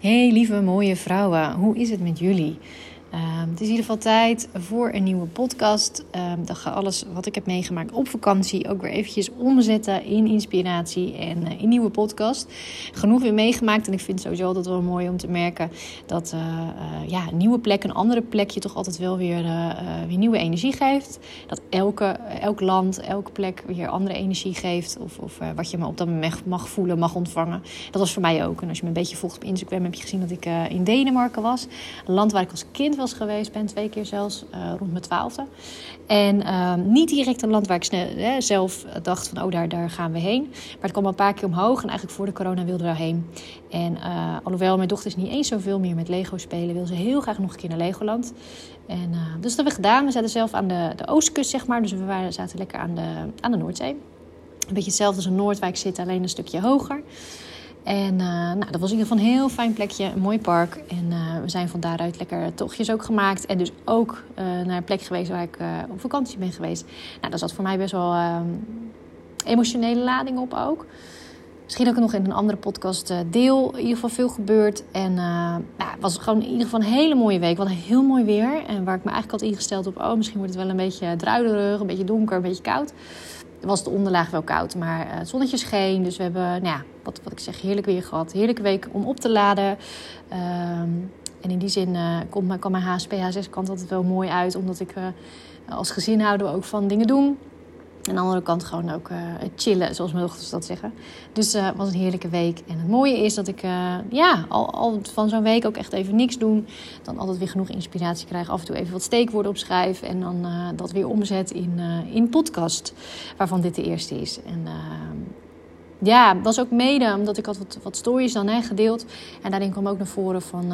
Hey lieve mooie vrouwen, hoe is het met jullie? Ehm, het is in ieder geval tijd voor een nieuwe podcast. Um, dan ga alles wat ik heb meegemaakt op vakantie ook weer eventjes omzetten in inspiratie en uh, in nieuwe podcast. Genoeg weer meegemaakt en ik vind sowieso altijd wel mooi om te merken dat uh, uh, ja, een nieuwe plek, een andere plek je toch altijd wel weer, weer nieuwe energie geeft. Dat elke, elk land, elke plek weer andere energie geeft of, of wat je maar op dat moment mag voelen, mag ontvangen. Dat was voor mij ook. En als je me een beetje volgt op Instagram heb je gezien dat ik in Denemarken was. Een land waar ik als kind was geweest ben, twee keer zelfs, uh, rond mijn twaalfde. En uh, niet direct een land waar ik zelf dacht van, oh, daar, daar gaan we heen. Maar het kwam een paar keer omhoog en eigenlijk voor de corona wilde we daarheen. En uh, alhoewel mijn dochter is niet eens zoveel meer met Lego spelen, wil ze heel graag nog een keer naar Legoland. En, uh, dus dat hebben we gedaan. We zaten zelf aan de, de oostkust, zeg maar. Dus we waren, zaten lekker aan de, aan de Noordzee. Een beetje hetzelfde als een Noordwijk zit, alleen een stukje hoger. En uh, nou, dat was in ieder geval een heel fijn plekje, een mooi park. En uh, we zijn van daaruit lekker tochtjes ook gemaakt. En dus ook uh, naar een plek geweest waar ik op vakantie ben geweest. Nou, daar zat voor mij best wel ehm, emotionele lading op ook. Misschien ook nog in een andere podcast deel. In ieder geval veel gebeurd. En nou, het was gewoon in ieder geval een hele mooie week. Wat een heel mooi weer. En waar ik me eigenlijk had ingesteld op... oh, misschien wordt het wel een beetje druilerig, een beetje donker, een beetje koud was de onderlaag wel koud, maar het zonnetje scheen. Dus we hebben, nou ja, wat, wat ik zeg, heerlijk weer gehad. Heerlijke week om op te laden. Um, en in die zin uh, komt, kan mijn HSP, HSS-kant altijd wel mooi uit. Omdat ik uh, als gezin houden we ook van dingen doen. Aan de andere kant gewoon ook uh, chillen, zoals mijn dochters dat zeggen. Dus het was een heerlijke week. En het mooie is dat ik ja, al, al van zo'n week ook echt even niks doen. Dan altijd weer genoeg inspiratie krijg. Af en toe even wat steekwoorden opschrijf. En dan dat weer omzet in, in podcast. Waarvan dit de eerste is. En ja, dat was ook mede omdat ik had wat, wat stories dan hè, gedeeld. En daarin kwam ook naar voren van...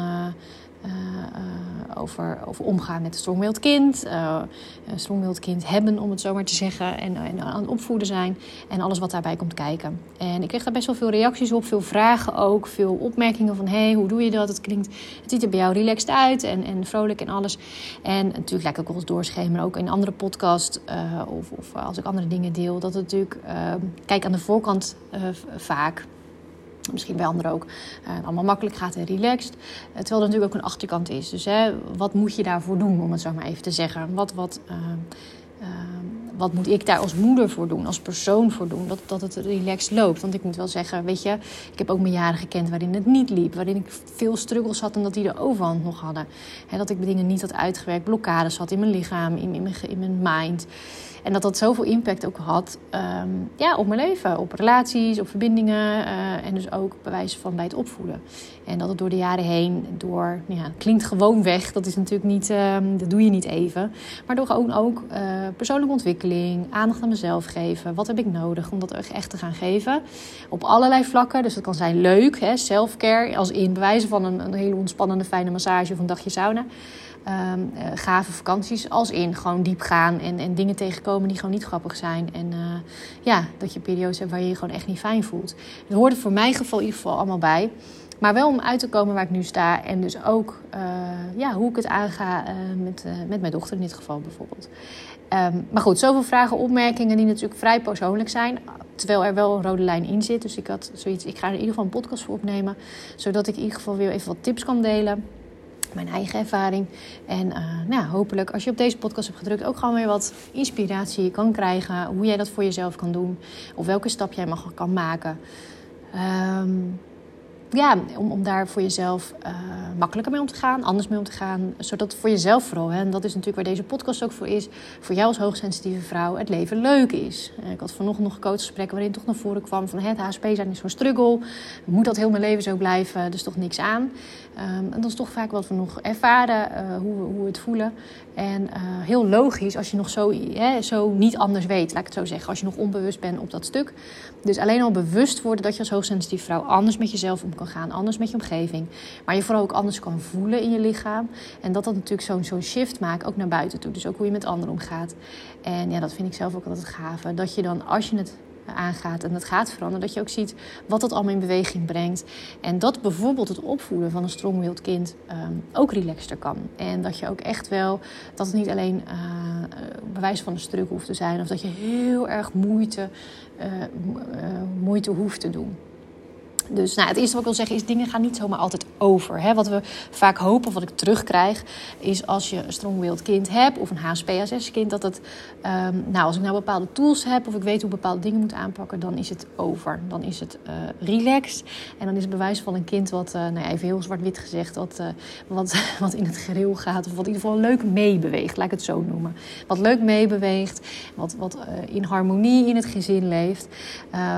over, omgaan met een strongwilled kind. een strongwilled kind hebben, om het zo maar te zeggen. En, en aan het opvoeden zijn. En alles wat daarbij komt kijken. En ik kreeg daar best wel veel reacties op. Veel vragen ook. Veel opmerkingen van... Hé, hey, hoe doe je dat? Het klinkt... Het ziet er bij jou relaxed uit. En, en vrolijk en alles. En natuurlijk lijkt ook wel eens. Ook in andere podcasts. of, of als ik andere dingen deel. Dat het natuurlijk... kijk, aan de voorkant vaak misschien bij anderen ook, uh, allemaal makkelijk gaat en relaxed. Uh, terwijl er natuurlijk ook een achterkant is. Dus hè, wat moet je daarvoor doen, om het zo maar even te zeggen? Wat, wat, uh, wat moet ik daar als moeder voor doen, als persoon voor doen, dat, dat het relaxed loopt? Want ik moet wel zeggen, weet je, ik heb ook mijn jaren gekend waarin het niet liep. Waarin ik veel struggles had en dat die de overhand nog hadden. Hè, dat ik dingen niet had uitgewerkt, blokkades had in mijn lichaam, in, in, mijn, in mijn mind. En dat dat zoveel impact ook had um, ja, op mijn leven, op relaties, op verbindingen. Uh, en dus ook bewijs van bij het opvoeden. En dat het door de jaren heen, door, ja, klinkt gewoon weg. Dat is natuurlijk niet, um, dat doe je niet even. Maar door ook, ook uh, persoonlijke ontwikkeling, aandacht aan mezelf geven. Wat heb ik nodig om dat echt te gaan geven? Op allerlei vlakken. Dus dat kan zijn leuk, self-care. Als in bewijzen van een, een hele ontspannende, fijne massage of een dagje sauna. Um, gave vakanties als in gewoon diep gaan en, en dingen tegenkomen die gewoon niet grappig zijn. En uh, ja, dat je periodes hebt waar je je gewoon echt niet fijn voelt. Dat hoort er voor mijn geval in ieder geval allemaal bij. Maar wel om uit te komen waar ik nu sta. En dus ook uh, ja, hoe ik het aanga met, met mijn dochter in dit geval bijvoorbeeld. Um, maar goed, zoveel vragen, opmerkingen die natuurlijk vrij persoonlijk zijn. Terwijl er wel een rode lijn in zit. Dus ik had zoiets, ik ga er in ieder geval een podcast voor opnemen. Zodat ik in ieder geval weer even wat tips kan delen mijn eigen ervaring. En uh, nou, hopelijk als je op deze podcast hebt gedrukt ook gewoon weer wat inspiratie kan krijgen. Hoe jij dat voor jezelf kan doen. Of welke stap jij mag, kan maken. Um, ja, om, om daar voor jezelf uh, makkelijker mee om te gaan, anders mee om te gaan. Zodat voor jezelf vooral, hè, en dat is natuurlijk waar deze podcast ook voor is, voor jou als hoogsensitieve vrouw het leven leuk is. Eh, ik had vanochtend nog coachgesprekken waarin toch naar voren kwam van het HSP zijn is zo'n struggle. Moet dat heel mijn leven zo blijven? Dus toch niks aan. Um, en dat is toch vaak wat we nog ervaren, uh, hoe, we, hoe we het voelen. En heel logisch als je nog zo, hè, zo niet anders weet, laat ik het zo zeggen. Als je nog onbewust bent op dat stuk. Dus alleen al bewust worden dat je als hoogsensitieve vrouw anders met jezelf om kan gaan, anders met je omgeving. Maar je vooral ook anders kan voelen in je lichaam. En dat dat natuurlijk zo'n zo'n shift maakt, ook naar buiten toe. Dus ook hoe je met anderen omgaat. En ja, dat vind ik zelf ook altijd gave. Dat je dan, als je het aangaat en het gaat veranderen, dat je ook ziet wat dat allemaal in beweging brengt. En dat bijvoorbeeld het opvoeden van een strongwilled kind um, ook relaxter kan. En dat je ook echt wel, dat het niet alleen uh, bewijs van een struggle hoeft te zijn, of dat je heel erg moeite, uh, moeite hoeft te doen. Dus nou, het eerste wat ik wil zeggen is: dingen gaan niet zomaar altijd over. Hè? Wat we vaak hopen, wat ik terugkrijg, is als je een strong-willed kind hebt of een HSP-ASS-kind, dat het, um, nou, als ik nou bepaalde tools heb of ik weet hoe bepaalde dingen moet aanpakken, dan is het over. Dan is het uh, relaxed. En dan is het bewijs van een kind wat, uh, nou ja, even heel zwart-wit gezegd, wat, uh, wat, wat in het gereel gaat, of wat in ieder geval leuk meebeweegt, laat ik het zo noemen. Wat leuk meebeweegt, wat, wat in harmonie in het gezin leeft.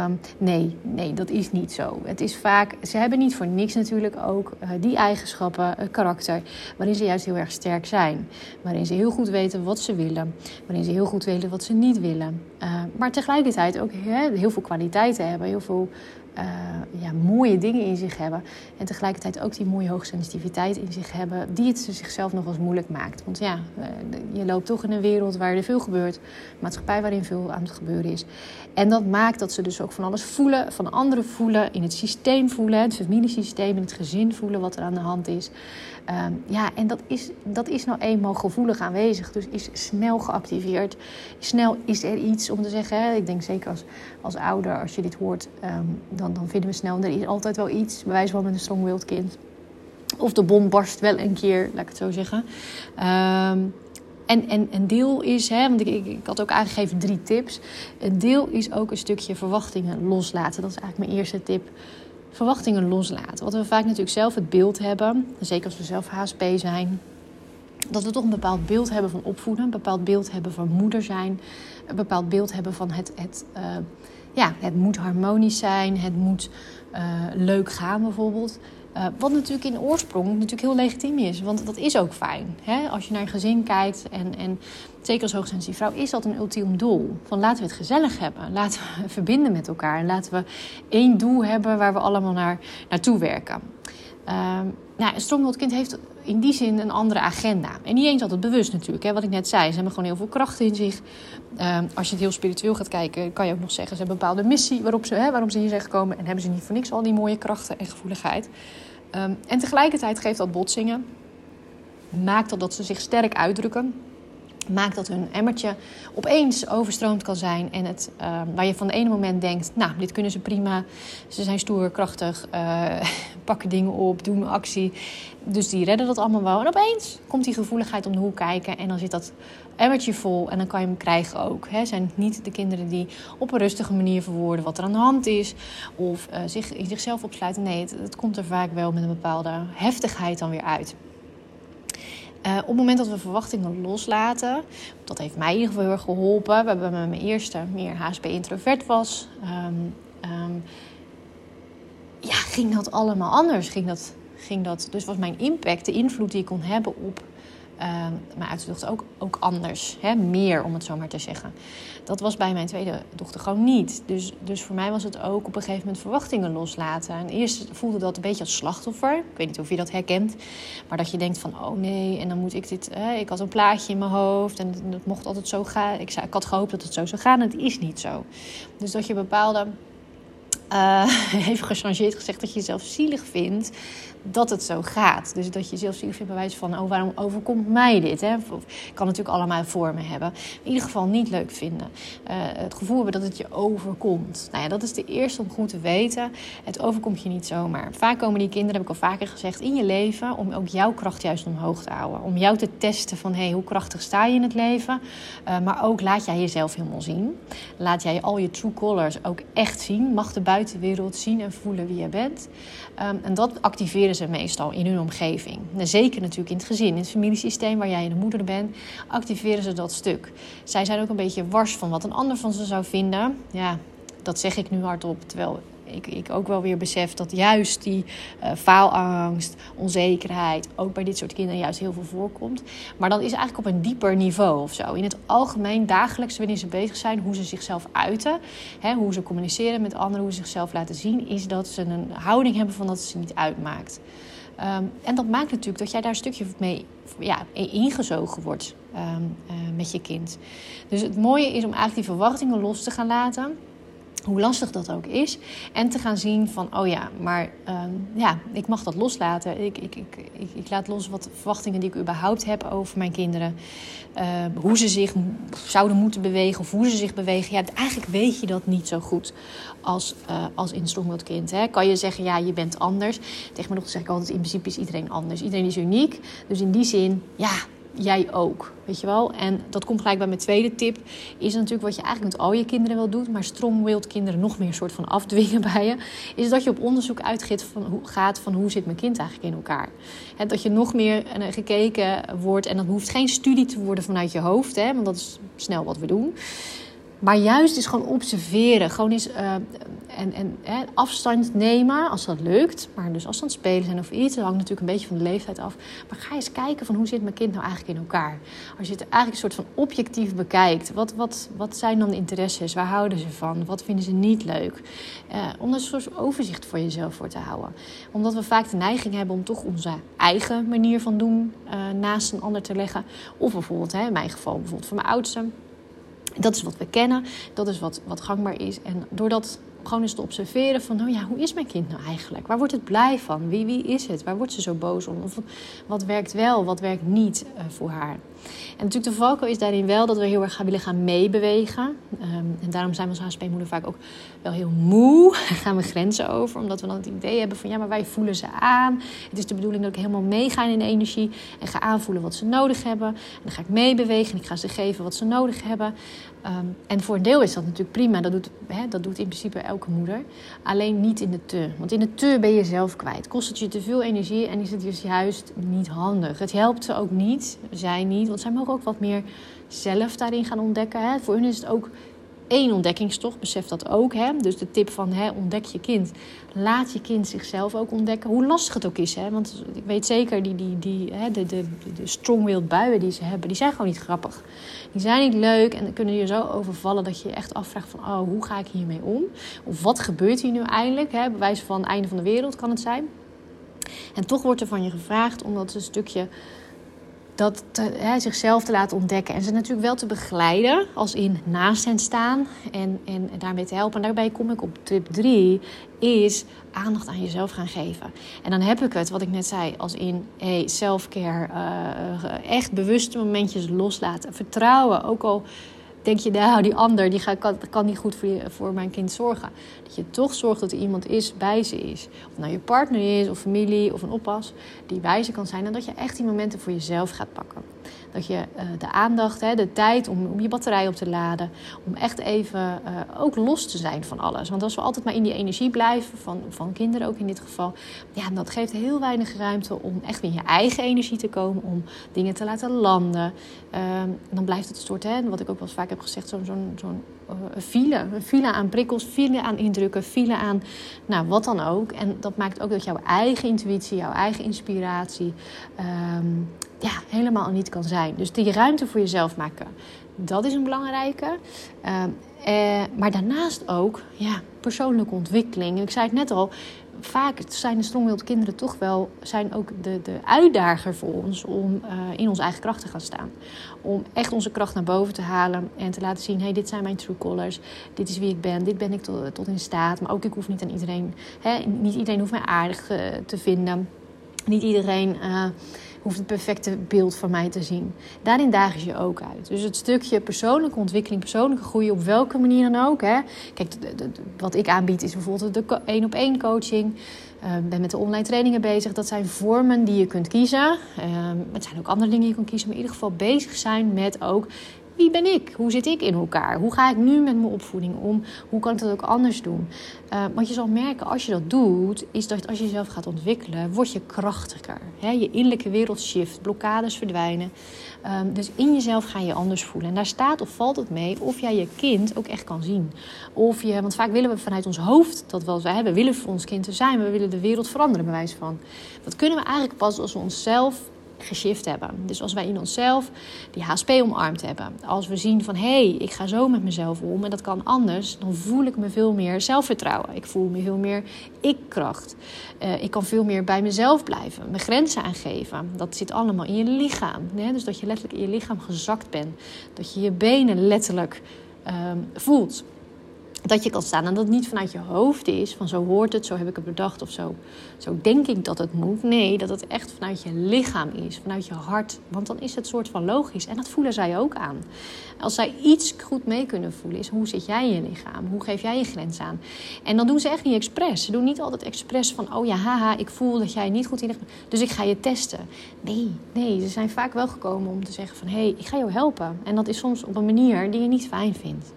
Um, nee, nee, dat is niet zo. Is vaak, ze hebben niet voor niks natuurlijk ook uh, die eigenschappen, uh, karakter, waarin ze juist heel erg sterk zijn. Waarin ze heel goed weten wat ze willen. Waarin ze heel goed weten wat ze niet willen. Uh, maar tegelijkertijd ook he, heel veel kwaliteiten hebben, heel veel uh, ja, mooie dingen in zich hebben. En tegelijkertijd ook die mooie hoogsensitiviteit in zich hebben, die het zichzelf nog eens moeilijk maakt. Want ja, je loopt toch in een wereld waar er veel gebeurt, maatschappij waarin veel aan het gebeuren is. En dat maakt dat ze dus ook van alles voelen, van anderen voelen, in het systeem voelen, het familiesysteem, in het gezin voelen wat er aan de hand is. Um, ja, en dat is, dat is nou eenmaal gevoelig aanwezig. Dus is snel geactiveerd. Snel is er iets om te zeggen. Ik denk zeker als, als ouder, als je dit hoort, dan, dan vinden we snel. Er is altijd wel iets, bij wijze van met een strong-willed kind. Of de bom barst wel een keer, laat ik het zo zeggen. Um, en, en een deel is, hè, want ik, ik, had ook aangegeven drie tips. Een deel is ook een stukje verwachtingen loslaten. Dat is eigenlijk mijn eerste tip verwachtingen loslaten. Wat we vaak natuurlijk zelf het beeld hebben, zeker als we zelf HSP zijn, dat we toch een bepaald beeld hebben van opvoeden, een bepaald beeld hebben van moeder zijn, een bepaald beeld hebben van het, het, uh, ja, het moet harmonisch zijn, het moet uh, leuk gaan bijvoorbeeld. Uh, wat natuurlijk in oorsprong natuurlijk heel legitiem is, want dat is ook fijn. Hè? Als je naar een gezin kijkt en, en zeker als hoogsensitieve vrouw, is dat een ultiem doel. Van laten we het gezellig hebben, laten we verbinden met elkaar en laten we één doel hebben waar we allemaal naar, naartoe werken. Uh, nou, een stronghold kind heeft in die zin een andere agenda. En niet eens altijd bewust natuurlijk. Hè? Wat ik net zei, ze hebben gewoon heel veel kracht in zich. Uh, als je het heel spiritueel gaat kijken, kan je ook nog zeggen... ze hebben een bepaalde missie waarop ze, hè, waarom ze hier zijn gekomen... en hebben ze niet voor niks al die mooie krachten en gevoeligheid. Um, en tegelijkertijd geeft dat botsingen. Maakt dat dat ze zich sterk uitdrukken maakt dat hun emmertje opeens overstroomd kan zijn. En het, uh, waar je van de ene moment denkt, nou, dit kunnen ze prima. Ze zijn stoer, krachtig, uh, pakken dingen op, doen actie. Dus die redden dat allemaal wel. En opeens komt die gevoeligheid om de hoek kijken. En dan zit dat emmertje vol en dan kan je hem krijgen ook. Het zijn niet de kinderen die op een rustige manier verwoorden wat er aan de hand is. Of uh, zich zichzelf opsluiten. Nee, het, het komt er vaak wel met een bepaalde heftigheid dan weer uit. Uh, op het moment dat we verwachtingen loslaten, dat heeft mij in ieder geval heel erg geholpen. We hebben met mijn eerste meer HSP-introvert was, um, um, ja, ging dat allemaal anders. Ging dat, ging dat, dus was mijn impact, de invloed die ik kon hebben op uh, mijn uitdochter ook, ook anders. Hè? Meer, om het zo maar te zeggen. Dat was bij mijn tweede dochter gewoon niet. Dus, dus voor mij was het ook op een gegeven moment verwachtingen loslaten. En eerst voelde dat een beetje als slachtoffer. Ik weet niet of je dat herkent. Maar dat je denkt van, oh nee, en dan moet ik dit... Ik had een plaatje in mijn hoofd en het mocht altijd zo gaan. Ik, zei, ik had gehoopt dat het zo zou gaan en het is niet zo. Dus dat je bepaalde... Uh, even gechangeerd gezegd dat je jezelf zielig vindt dat het zo gaat. Dus dat je zelf zielig vindt bij wijze van, oh, waarom overkomt mij dit? Hè? Kan natuurlijk allemaal vormen hebben. In ieder geval niet leuk vinden. Uh, het gevoel hebben dat het je overkomt. Nou ja, dat is de eerste om goed te weten. Het overkomt je niet zomaar. Vaak komen die kinderen, heb ik al vaker gezegd, in je leven om ook jouw kracht juist omhoog te houden. Om jou te testen van, hey, hoe krachtig sta je in het leven? Uh, maar ook laat jij jezelf helemaal zien. Laat jij al je true colors ook echt zien. Mag de buitenwereld zien en voelen wie je bent. Um, en dat activeert ze meestal in hun omgeving. Zeker natuurlijk in het gezin, in het familiesysteem waar jij de moeder bent, activeren ze dat stuk. Zij zijn ook een beetje wars van wat een ander van ze zou vinden. Ja, dat zeg ik nu hardop, terwijl ik, ik ook wel weer besef dat juist die uh, faalangst, onzekerheid ook bij dit soort kinderen juist heel veel voorkomt. Maar dan is eigenlijk op een dieper niveau of zo. In het algemeen, dagelijks, wanneer ze bezig zijn, hoe ze zichzelf uiten, hè, hoe ze communiceren met anderen, hoe ze zichzelf laten zien, is dat ze een houding hebben van dat ze niet uitmaakt. Um, en dat maakt natuurlijk dat jij daar een stukje mee ja, ingezogen wordt um, uh, met je kind. Dus het mooie is om eigenlijk die verwachtingen los te gaan laten Hoe lastig dat ook is. En te gaan zien van, oh ja, maar ehm, ja, ik mag dat loslaten. Ik, ik, ik, ik, laat los wat verwachtingen die ik überhaupt heb over mijn kinderen. Ehm, hoe ze zich zouden moeten bewegen of hoe ze zich bewegen. Ja, eigenlijk weet je dat niet zo goed als, uh, als instromend kind. Hè. Kan je zeggen, ja, je bent anders. Tegen dochter zeg ik altijd, in principe is iedereen anders. Iedereen is uniek. Dus in die zin, ja, jij ook. Weet je wel? En dat komt gelijk bij mijn tweede tip. Is natuurlijk wat je eigenlijk met al je kinderen wel doet. Maar strong kinderen nog meer soort van afdwingen bij je. Is dat je op onderzoek uitgaat van hoe, gaat van hoe zit mijn kind eigenlijk in elkaar. Dat je nog meer eh, gekeken wordt. En dat hoeft geen studie te worden vanuit je hoofd. Hè, want dat is snel wat we doen. Maar juist is gewoon observeren. Gewoon eens uh, en, en afstand nemen als dat lukt. Maar dus afstand spelen zijn of iets. Dat hangt natuurlijk een beetje van de leeftijd af. Maar ga eens kijken van hoe zit mijn kind nou eigenlijk in elkaar. Als je het eigenlijk een soort van objectief bekijkt. Wat, wat, wat zijn dan de interesses? Waar houden ze van? Wat vinden ze niet leuk? Uh, om een soort overzicht voor jezelf voor te houden. Omdat we vaak de neiging hebben om toch onze eigen manier van doen uh, naast een ander te leggen. Of bijvoorbeeld, hè, in mijn geval bijvoorbeeld voor mijn oudste dat is wat we kennen, dat is wat, wat gangbaar is. En doordat gewoon eens te observeren van, nou ja, hoe is mijn kind nou eigenlijk? Waar wordt het blij van? Wie, wie is het? Waar wordt ze zo boos om? Of wat werkt wel, wat werkt niet uh, voor haar? En natuurlijk de valkuil is daarin wel dat we heel erg gaan willen gaan meebewegen. Um, en daarom zijn we als HSP-moeder vaak ook wel heel moe. gaan we grenzen over, omdat we dan het idee hebben van, ja, maar wij voelen ze aan. Het is de bedoeling dat ik helemaal meega in de energie en ga aanvoelen wat ze nodig hebben. En dan ga ik meebewegen en ik ga ze geven wat ze nodig hebben. Um, en voor een deel is dat natuurlijk prima. Dat doet, hè, dat doet in principe elke moeder. Alleen niet in de te. Want in de te ben je zelf kwijt. Kost het je te veel energie en is het dus juist niet handig. Het helpt ze ook niet, zij niet. Want zij mogen ook wat meer zelf daarin gaan ontdekken. Hè. Voor hun is het ook één ontdekkingstocht, besef dat ook. Hè? Dus de tip van hè, ontdek je kind. Laat je kind zichzelf ook ontdekken. Hoe lastig het ook is. Hè? Want ik weet zeker, die, die, die, hè, de, de, de strong-willed buien die ze hebben, die zijn gewoon niet grappig. Die zijn niet leuk en kunnen je zo overvallen dat je je echt afvraagt van... oh, hoe ga ik hiermee om? Of wat gebeurt hier nu eindelijk? Hè? Bewijs van het einde van de wereld kan het zijn. En toch wordt er van je gevraagd om dat een stukje dat hè, zichzelf te laten ontdekken. En ze natuurlijk wel te begeleiden, als in naast hen staan en, en, daarmee te helpen. En daarbij kom ik op tip 3, is aandacht aan jezelf gaan geven. En dan heb ik het, wat ik net zei, als in hey, self-care, uh, echt bewuste momentjes loslaten. Vertrouwen, ook al denk je, nou, die ander die kan, kan niet goed voor, je, voor mijn kind zorgen. Dat je toch zorgt dat er iemand is, bij ze is. Of nou je partner is, of familie, of een oppas, die bij ze kan zijn. En dat je echt die momenten voor jezelf gaat pakken. Dat je uh, de aandacht, de tijd om, je batterij op te laden. Om echt even uh, ook los te zijn van alles. Want als we altijd maar in die energie blijven, van, van kinderen ook in dit geval. Ja, dat geeft heel weinig ruimte om echt in je eigen energie te komen. Om dingen te laten landen. Uh, dan blijft het een soort, hè, wat ik ook wel eens vaak heb gezegd, zo'n zo'n uh, file. Een file aan prikkels, file aan indrukken, file aan nou, wat dan ook. En dat maakt ook dat jouw eigen intuïtie, jouw eigen inspiratie... Um, ja, helemaal niet kan zijn. Dus die ruimte voor jezelf maken, dat is een belangrijke. Uh, eh, maar daarnaast ook ja, persoonlijke ontwikkeling. Ik zei het net al, vaak zijn de strongwilled kinderen toch wel zijn ook de, de uitdager voor ons om uh, in onze eigen kracht te gaan staan. Om echt onze kracht naar boven te halen en te laten zien: hey, dit zijn mijn true colors, dit is wie ik ben, dit ben ik tot, in staat. Maar ook ik hoef niet aan iedereen, hè, niet iedereen hoeft mij aardig uh, te vinden. Niet iedereen. Uh, hoeft het perfecte beeld van mij te zien. Daarin dagen je ook uit. Dus het stukje persoonlijke ontwikkeling, persoonlijke groei, op welke manier dan ook. Hè. Kijk, wat ik aanbied is bijvoorbeeld de één op één coaching. Ik uh, ben met de online trainingen bezig. Dat zijn vormen die je kunt kiezen. Uh, het zijn ook andere dingen die je kunt kiezen. Maar in ieder geval bezig zijn met ook wie ben ik? Hoe zit ik in elkaar? Hoe ga ik nu met mijn opvoeding om? Hoe kan ik dat ook anders doen? Uh, want je zal merken, als je dat doet, is dat als je jezelf gaat ontwikkelen, word je krachtiger. Je innerlijke wereld shift, blokkades verdwijnen. Um, dus in jezelf ga je anders voelen. En daar staat of valt het mee of jij je kind ook echt kan zien. Of je, want vaak willen we vanuit ons hoofd dat wel zijn. We willen voor ons kind te zijn, we willen de wereld veranderen, bewijs van. Dat kunnen we eigenlijk pas als we onszelf geshift hebben. Dus als wij in onszelf die HSP omarmd hebben. Als we zien van hé, hey, ik ga zo met mezelf om en dat kan anders. Dan voel ik me veel meer zelfvertrouwen. Ik voel me veel meer ik-kracht. Uh, ik kan veel meer bij mezelf blijven. Mijn grenzen aangeven. Dat zit allemaal in je lichaam. Dus dat je letterlijk in je lichaam gezakt bent. Dat je je benen letterlijk um, voelt. Dat je kan staan. En dat het niet vanuit je hoofd is, van zo hoort het, zo heb ik het bedacht of zo, zo denk ik dat het moet. Nee, dat het echt vanuit je lichaam is, vanuit je hart. Want dan is het soort van logisch. En dat voelen zij ook aan. Als zij iets goed mee kunnen voelen, is hoe zit jij in je lichaam? Hoe geef jij je grens aan? En dan doen ze echt niet expres. Ze doen niet altijd expres van, oh ja, haha, ik voel dat jij niet goed in ligt. Dus ik ga je testen. Nee, nee, ze zijn vaak wel gekomen om te zeggen van, hé, hey, ik ga jou helpen. En dat is soms op een manier die je niet fijn vindt.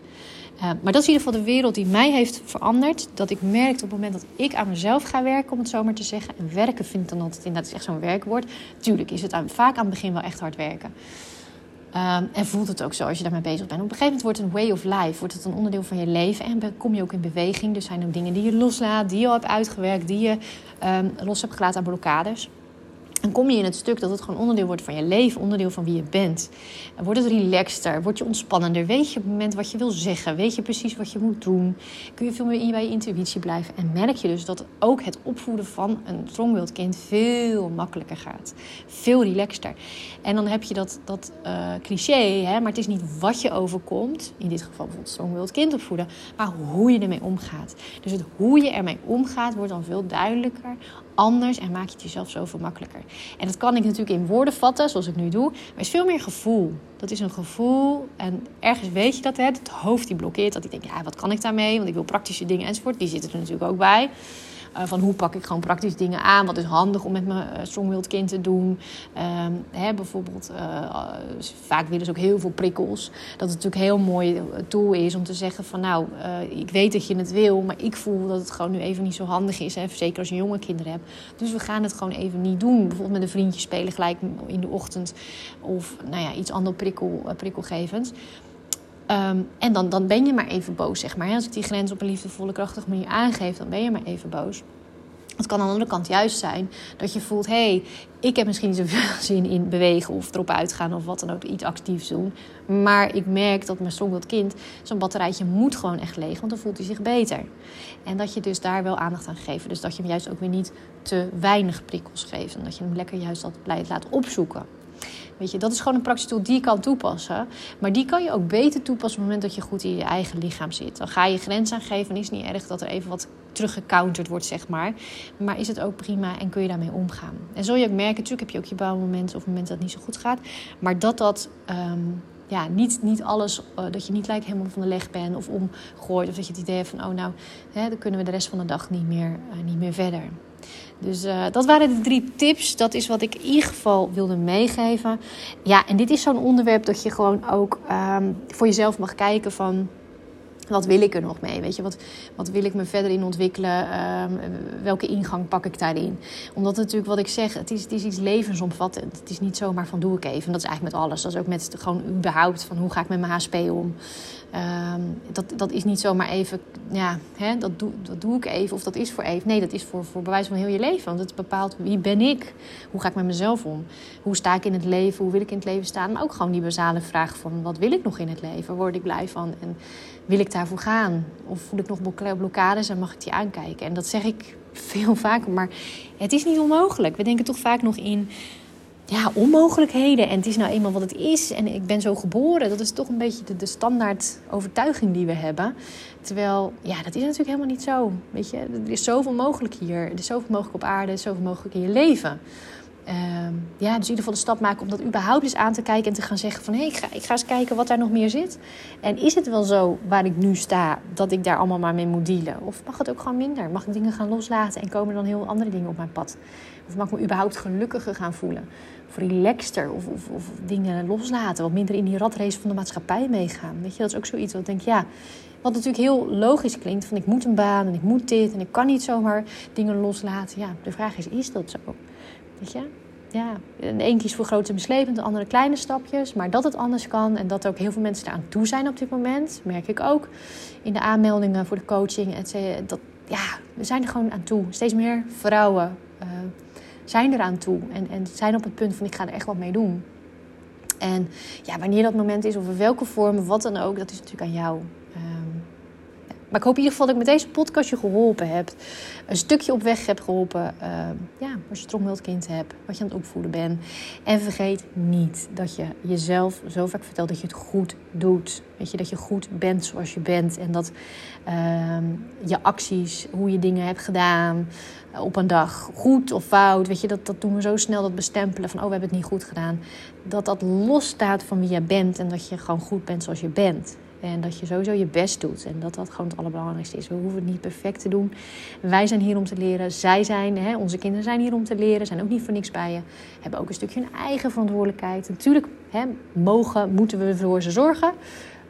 Uh, maar dat is in ieder geval de wereld die mij heeft veranderd. Dat ik merkte op het moment dat ik aan mezelf ga werken, om het zo maar te zeggen. En werken vind ik dan altijd inderdaad is echt zo'n werkwoord. Tuurlijk is het aan, vaak aan het begin wel echt hard werken. Uh, en voelt het ook zo als je daarmee bezig bent. Op een gegeven moment wordt het een way of life. Wordt het een onderdeel van je leven. En kom je ook in beweging. Dus zijn er dingen die je loslaat, die je al hebt uitgewerkt. Die je um, los hebt gelaten aan blokkades. Dan kom je in het stuk dat het gewoon onderdeel wordt van je leven, onderdeel van wie je bent. En wordt het relaxter, word je ontspannender, weet je op het moment wat je wil zeggen, weet je precies wat je moet doen. Kun je veel meer bij je intuïtie blijven en merk je dus dat ook het opvoeden van een strongwilled kind veel makkelijker gaat. Veel relaxter. En dan heb je dat, dat uh, cliché, hè, maar het is niet wat je overkomt, in dit geval bijvoorbeeld strongwilled kind opvoeden, maar hoe je ermee omgaat. Dus het hoe je ermee omgaat wordt dan veel duidelijker anders en maak je het jezelf zoveel makkelijker. En dat kan ik natuurlijk in woorden vatten, zoals ik nu doe, maar het is veel meer gevoel. Dat is een gevoel en ergens weet je dat, hè, het hoofd die blokkeert, dat ik denk, ja, wat kan ik daarmee? Want ik wil praktische dingen enzovoort, die zitten er natuurlijk ook bij. Uh, van hoe pak ik gewoon praktisch dingen aan? Wat is handig om met mijn uh, strongwilled kind te doen? Um, hè, bijvoorbeeld, uh, vaak willen ze ook heel veel prikkels. Dat het natuurlijk een heel mooi tool is om te zeggen van... nou, ik weet dat je het wil, maar ik voel dat het gewoon nu even niet zo handig is. Hè? Zeker als je jonge kinderen hebt. Dus we gaan het gewoon even niet doen. Bijvoorbeeld met een vriendje spelen gelijk in de ochtend. Of nou ja, iets anders prikkel, prikkelgevend. Um, en dan, dan ben je maar even boos, zeg maar. Als ik die grens op een liefdevolle, krachtige manier aangeef, dan ben je maar even boos. Het kan aan de andere kant juist zijn dat je voelt: hé, hey, ik heb misschien niet zoveel zin in bewegen of erop uitgaan of wat dan ook, iets actiefs doen. Maar ik merk dat mijn strongwild kind, zo'n batterijtje moet gewoon echt leeg, want dan voelt hij zich beter. En dat je dus daar wel aandacht aan geeft. Dus dat je hem juist ook weer niet te weinig prikkels geeft. En dat je hem lekker juist dat laat opzoeken. Dat is gewoon een praktische tool die je kan toepassen. Maar die kan je ook beter toepassen op het moment dat je goed in je eigen lichaam zit. Dan ga je grens aangeven en is niet erg dat er even wat teruggecounterd wordt, zeg maar. Maar is het ook prima en kun je daarmee omgaan. En zul je ook merken, natuurlijk heb je ook je bouwmomenten of momenten dat het niet zo goed gaat. Maar dat dat... Um, ja, niet, niet alles, uh, dat je niet lijkt helemaal van de leg bent of omgooit. Of dat je het idee hebt van, oh nou, hè, dan kunnen we de rest van de dag niet meer, uh, niet meer verder. Dus uh, dat waren de drie tips. Dat is wat ik in ieder geval wilde meegeven. Ja, en dit is zo'n onderwerp dat je gewoon ook um, voor jezelf mag kijken van wat wil ik er nog mee? Weet je, wat, wat wil ik me verder in ontwikkelen? Um, welke ingang pak ik daarin? Omdat natuurlijk wat ik zeg, het is, het is iets levensomvattend. Het is niet zomaar van doe ik even. En dat is eigenlijk met alles. Dat is ook met gewoon überhaupt van hoe ga ik met mijn HSP om? Um, dat, dat is niet zomaar even, ja, hè, dat, doe, doe ik even of dat is voor even. Nee, dat is voor, voor bewijs van heel je leven. Want het bepaalt wie ben ik? Hoe ga ik met mezelf om? Hoe sta ik in het leven? Hoe wil ik in het leven staan? Maar ook gewoon die basale vraag van wat wil ik nog in het leven? Word ik blij van? En wil ik daarvoor gaan? Of voel ik nog blokkades en mag ik die aankijken? En dat zeg ik veel vaker, maar het is niet onmogelijk. We denken toch vaak nog in ja, onmogelijkheden. En het is nou eenmaal wat het is. En ik ben zo geboren. Dat is toch een beetje de, de standaard overtuiging die we hebben. Terwijl, ja, dat is natuurlijk helemaal niet zo. Weet je, er is zoveel mogelijk hier. Er is zoveel mogelijk op aarde. Er is zoveel mogelijk in je leven. Uh, ja, dus in ieder geval de stap maken om dat überhaupt eens aan te kijken en te gaan zeggen van hé, ik, ga, ik ga eens kijken wat daar nog meer zit. En is het wel zo waar ik nu sta, dat ik daar allemaal maar mee moet dealen? Of mag het ook gewoon minder? Mag ik dingen gaan loslaten en komen dan heel andere dingen op mijn pad? Of mag ik me überhaupt gelukkiger gaan voelen? Of relaxter? Of, of, of dingen loslaten? Wat minder in die ratrace van de maatschappij meegaan? Weet je, dat is ook zoiets wat ik denk, ja... Wat natuurlijk heel logisch klinkt, van ik moet een baan en ik moet dit en ik kan niet zomaar dingen loslaten. Ja, de vraag is, is dat zo? Weet je? Ja, de een kiest voor grote en beslepend, de andere kleine stapjes. Maar dat het anders kan en dat ook heel veel mensen eraan toe zijn op dit moment, merk ik ook. In de aanmeldingen voor de coaching, et dat, ja, we zijn er gewoon aan toe. Steeds meer vrouwen uh, zijn eraan toe en, en zijn op het punt van ik ga er echt wat mee doen. En ja, wanneer dat moment is of in welke vorm, wat dan ook, dat is natuurlijk aan jou. Maar ik hoop in ieder geval dat ik met deze podcast je geholpen heb. Een stukje op weg heb geholpen. Uh, ja, als je strongwild kind hebt. Wat je aan het opvoeden bent. En vergeet niet dat je jezelf zo vaak vertelt dat je het goed doet. Weet je, dat je goed bent zoals je bent. En dat uh, je acties, hoe je dingen hebt gedaan op een dag, goed of fout. Weet je, dat, dat doen we zo snel, dat bestempelen van... oh, we hebben het niet goed gedaan. Dat dat losstaat van wie je bent en dat je gewoon goed bent zoals je bent. En dat je sowieso je best doet. En dat dat gewoon het allerbelangrijkste is. We hoeven het niet perfect te doen. Wij zijn hier om te leren. Zij zijn, hè, onze kinderen zijn hier om te leren. Zijn ook niet voor niks bij je. Hebben ook een stukje hun eigen verantwoordelijkheid. Natuurlijk hè, mogen, moeten we voor ze zorgen.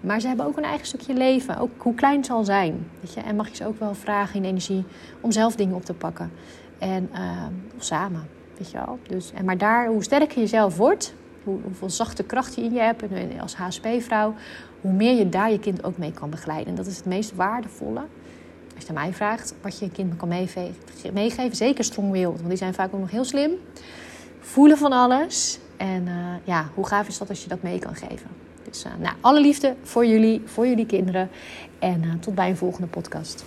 Maar ze hebben ook een eigen stukje leven. Ook hoe klein het zal zijn. Weet je? En mag je ze ook wel vragen in energie om zelf dingen op te pakken. En uh, samen. Weet je wel. Dus, en maar daar, hoe sterker je zelf wordt, hoe, hoeveel zachte kracht je in je hebt als HSP-vrouw, hoe meer je daar je kind ook mee kan begeleiden. En dat is het meest waardevolle. Als je mij vraagt wat je je kind kan meegeven, zeker strong-willed, want die zijn vaak ook nog heel slim. Voelen van alles. En uh, ja, hoe gaaf is dat als je dat mee kan geven? Dus uh, nou, alle liefde voor jullie, voor jullie kinderen. En uh, tot bij een volgende podcast.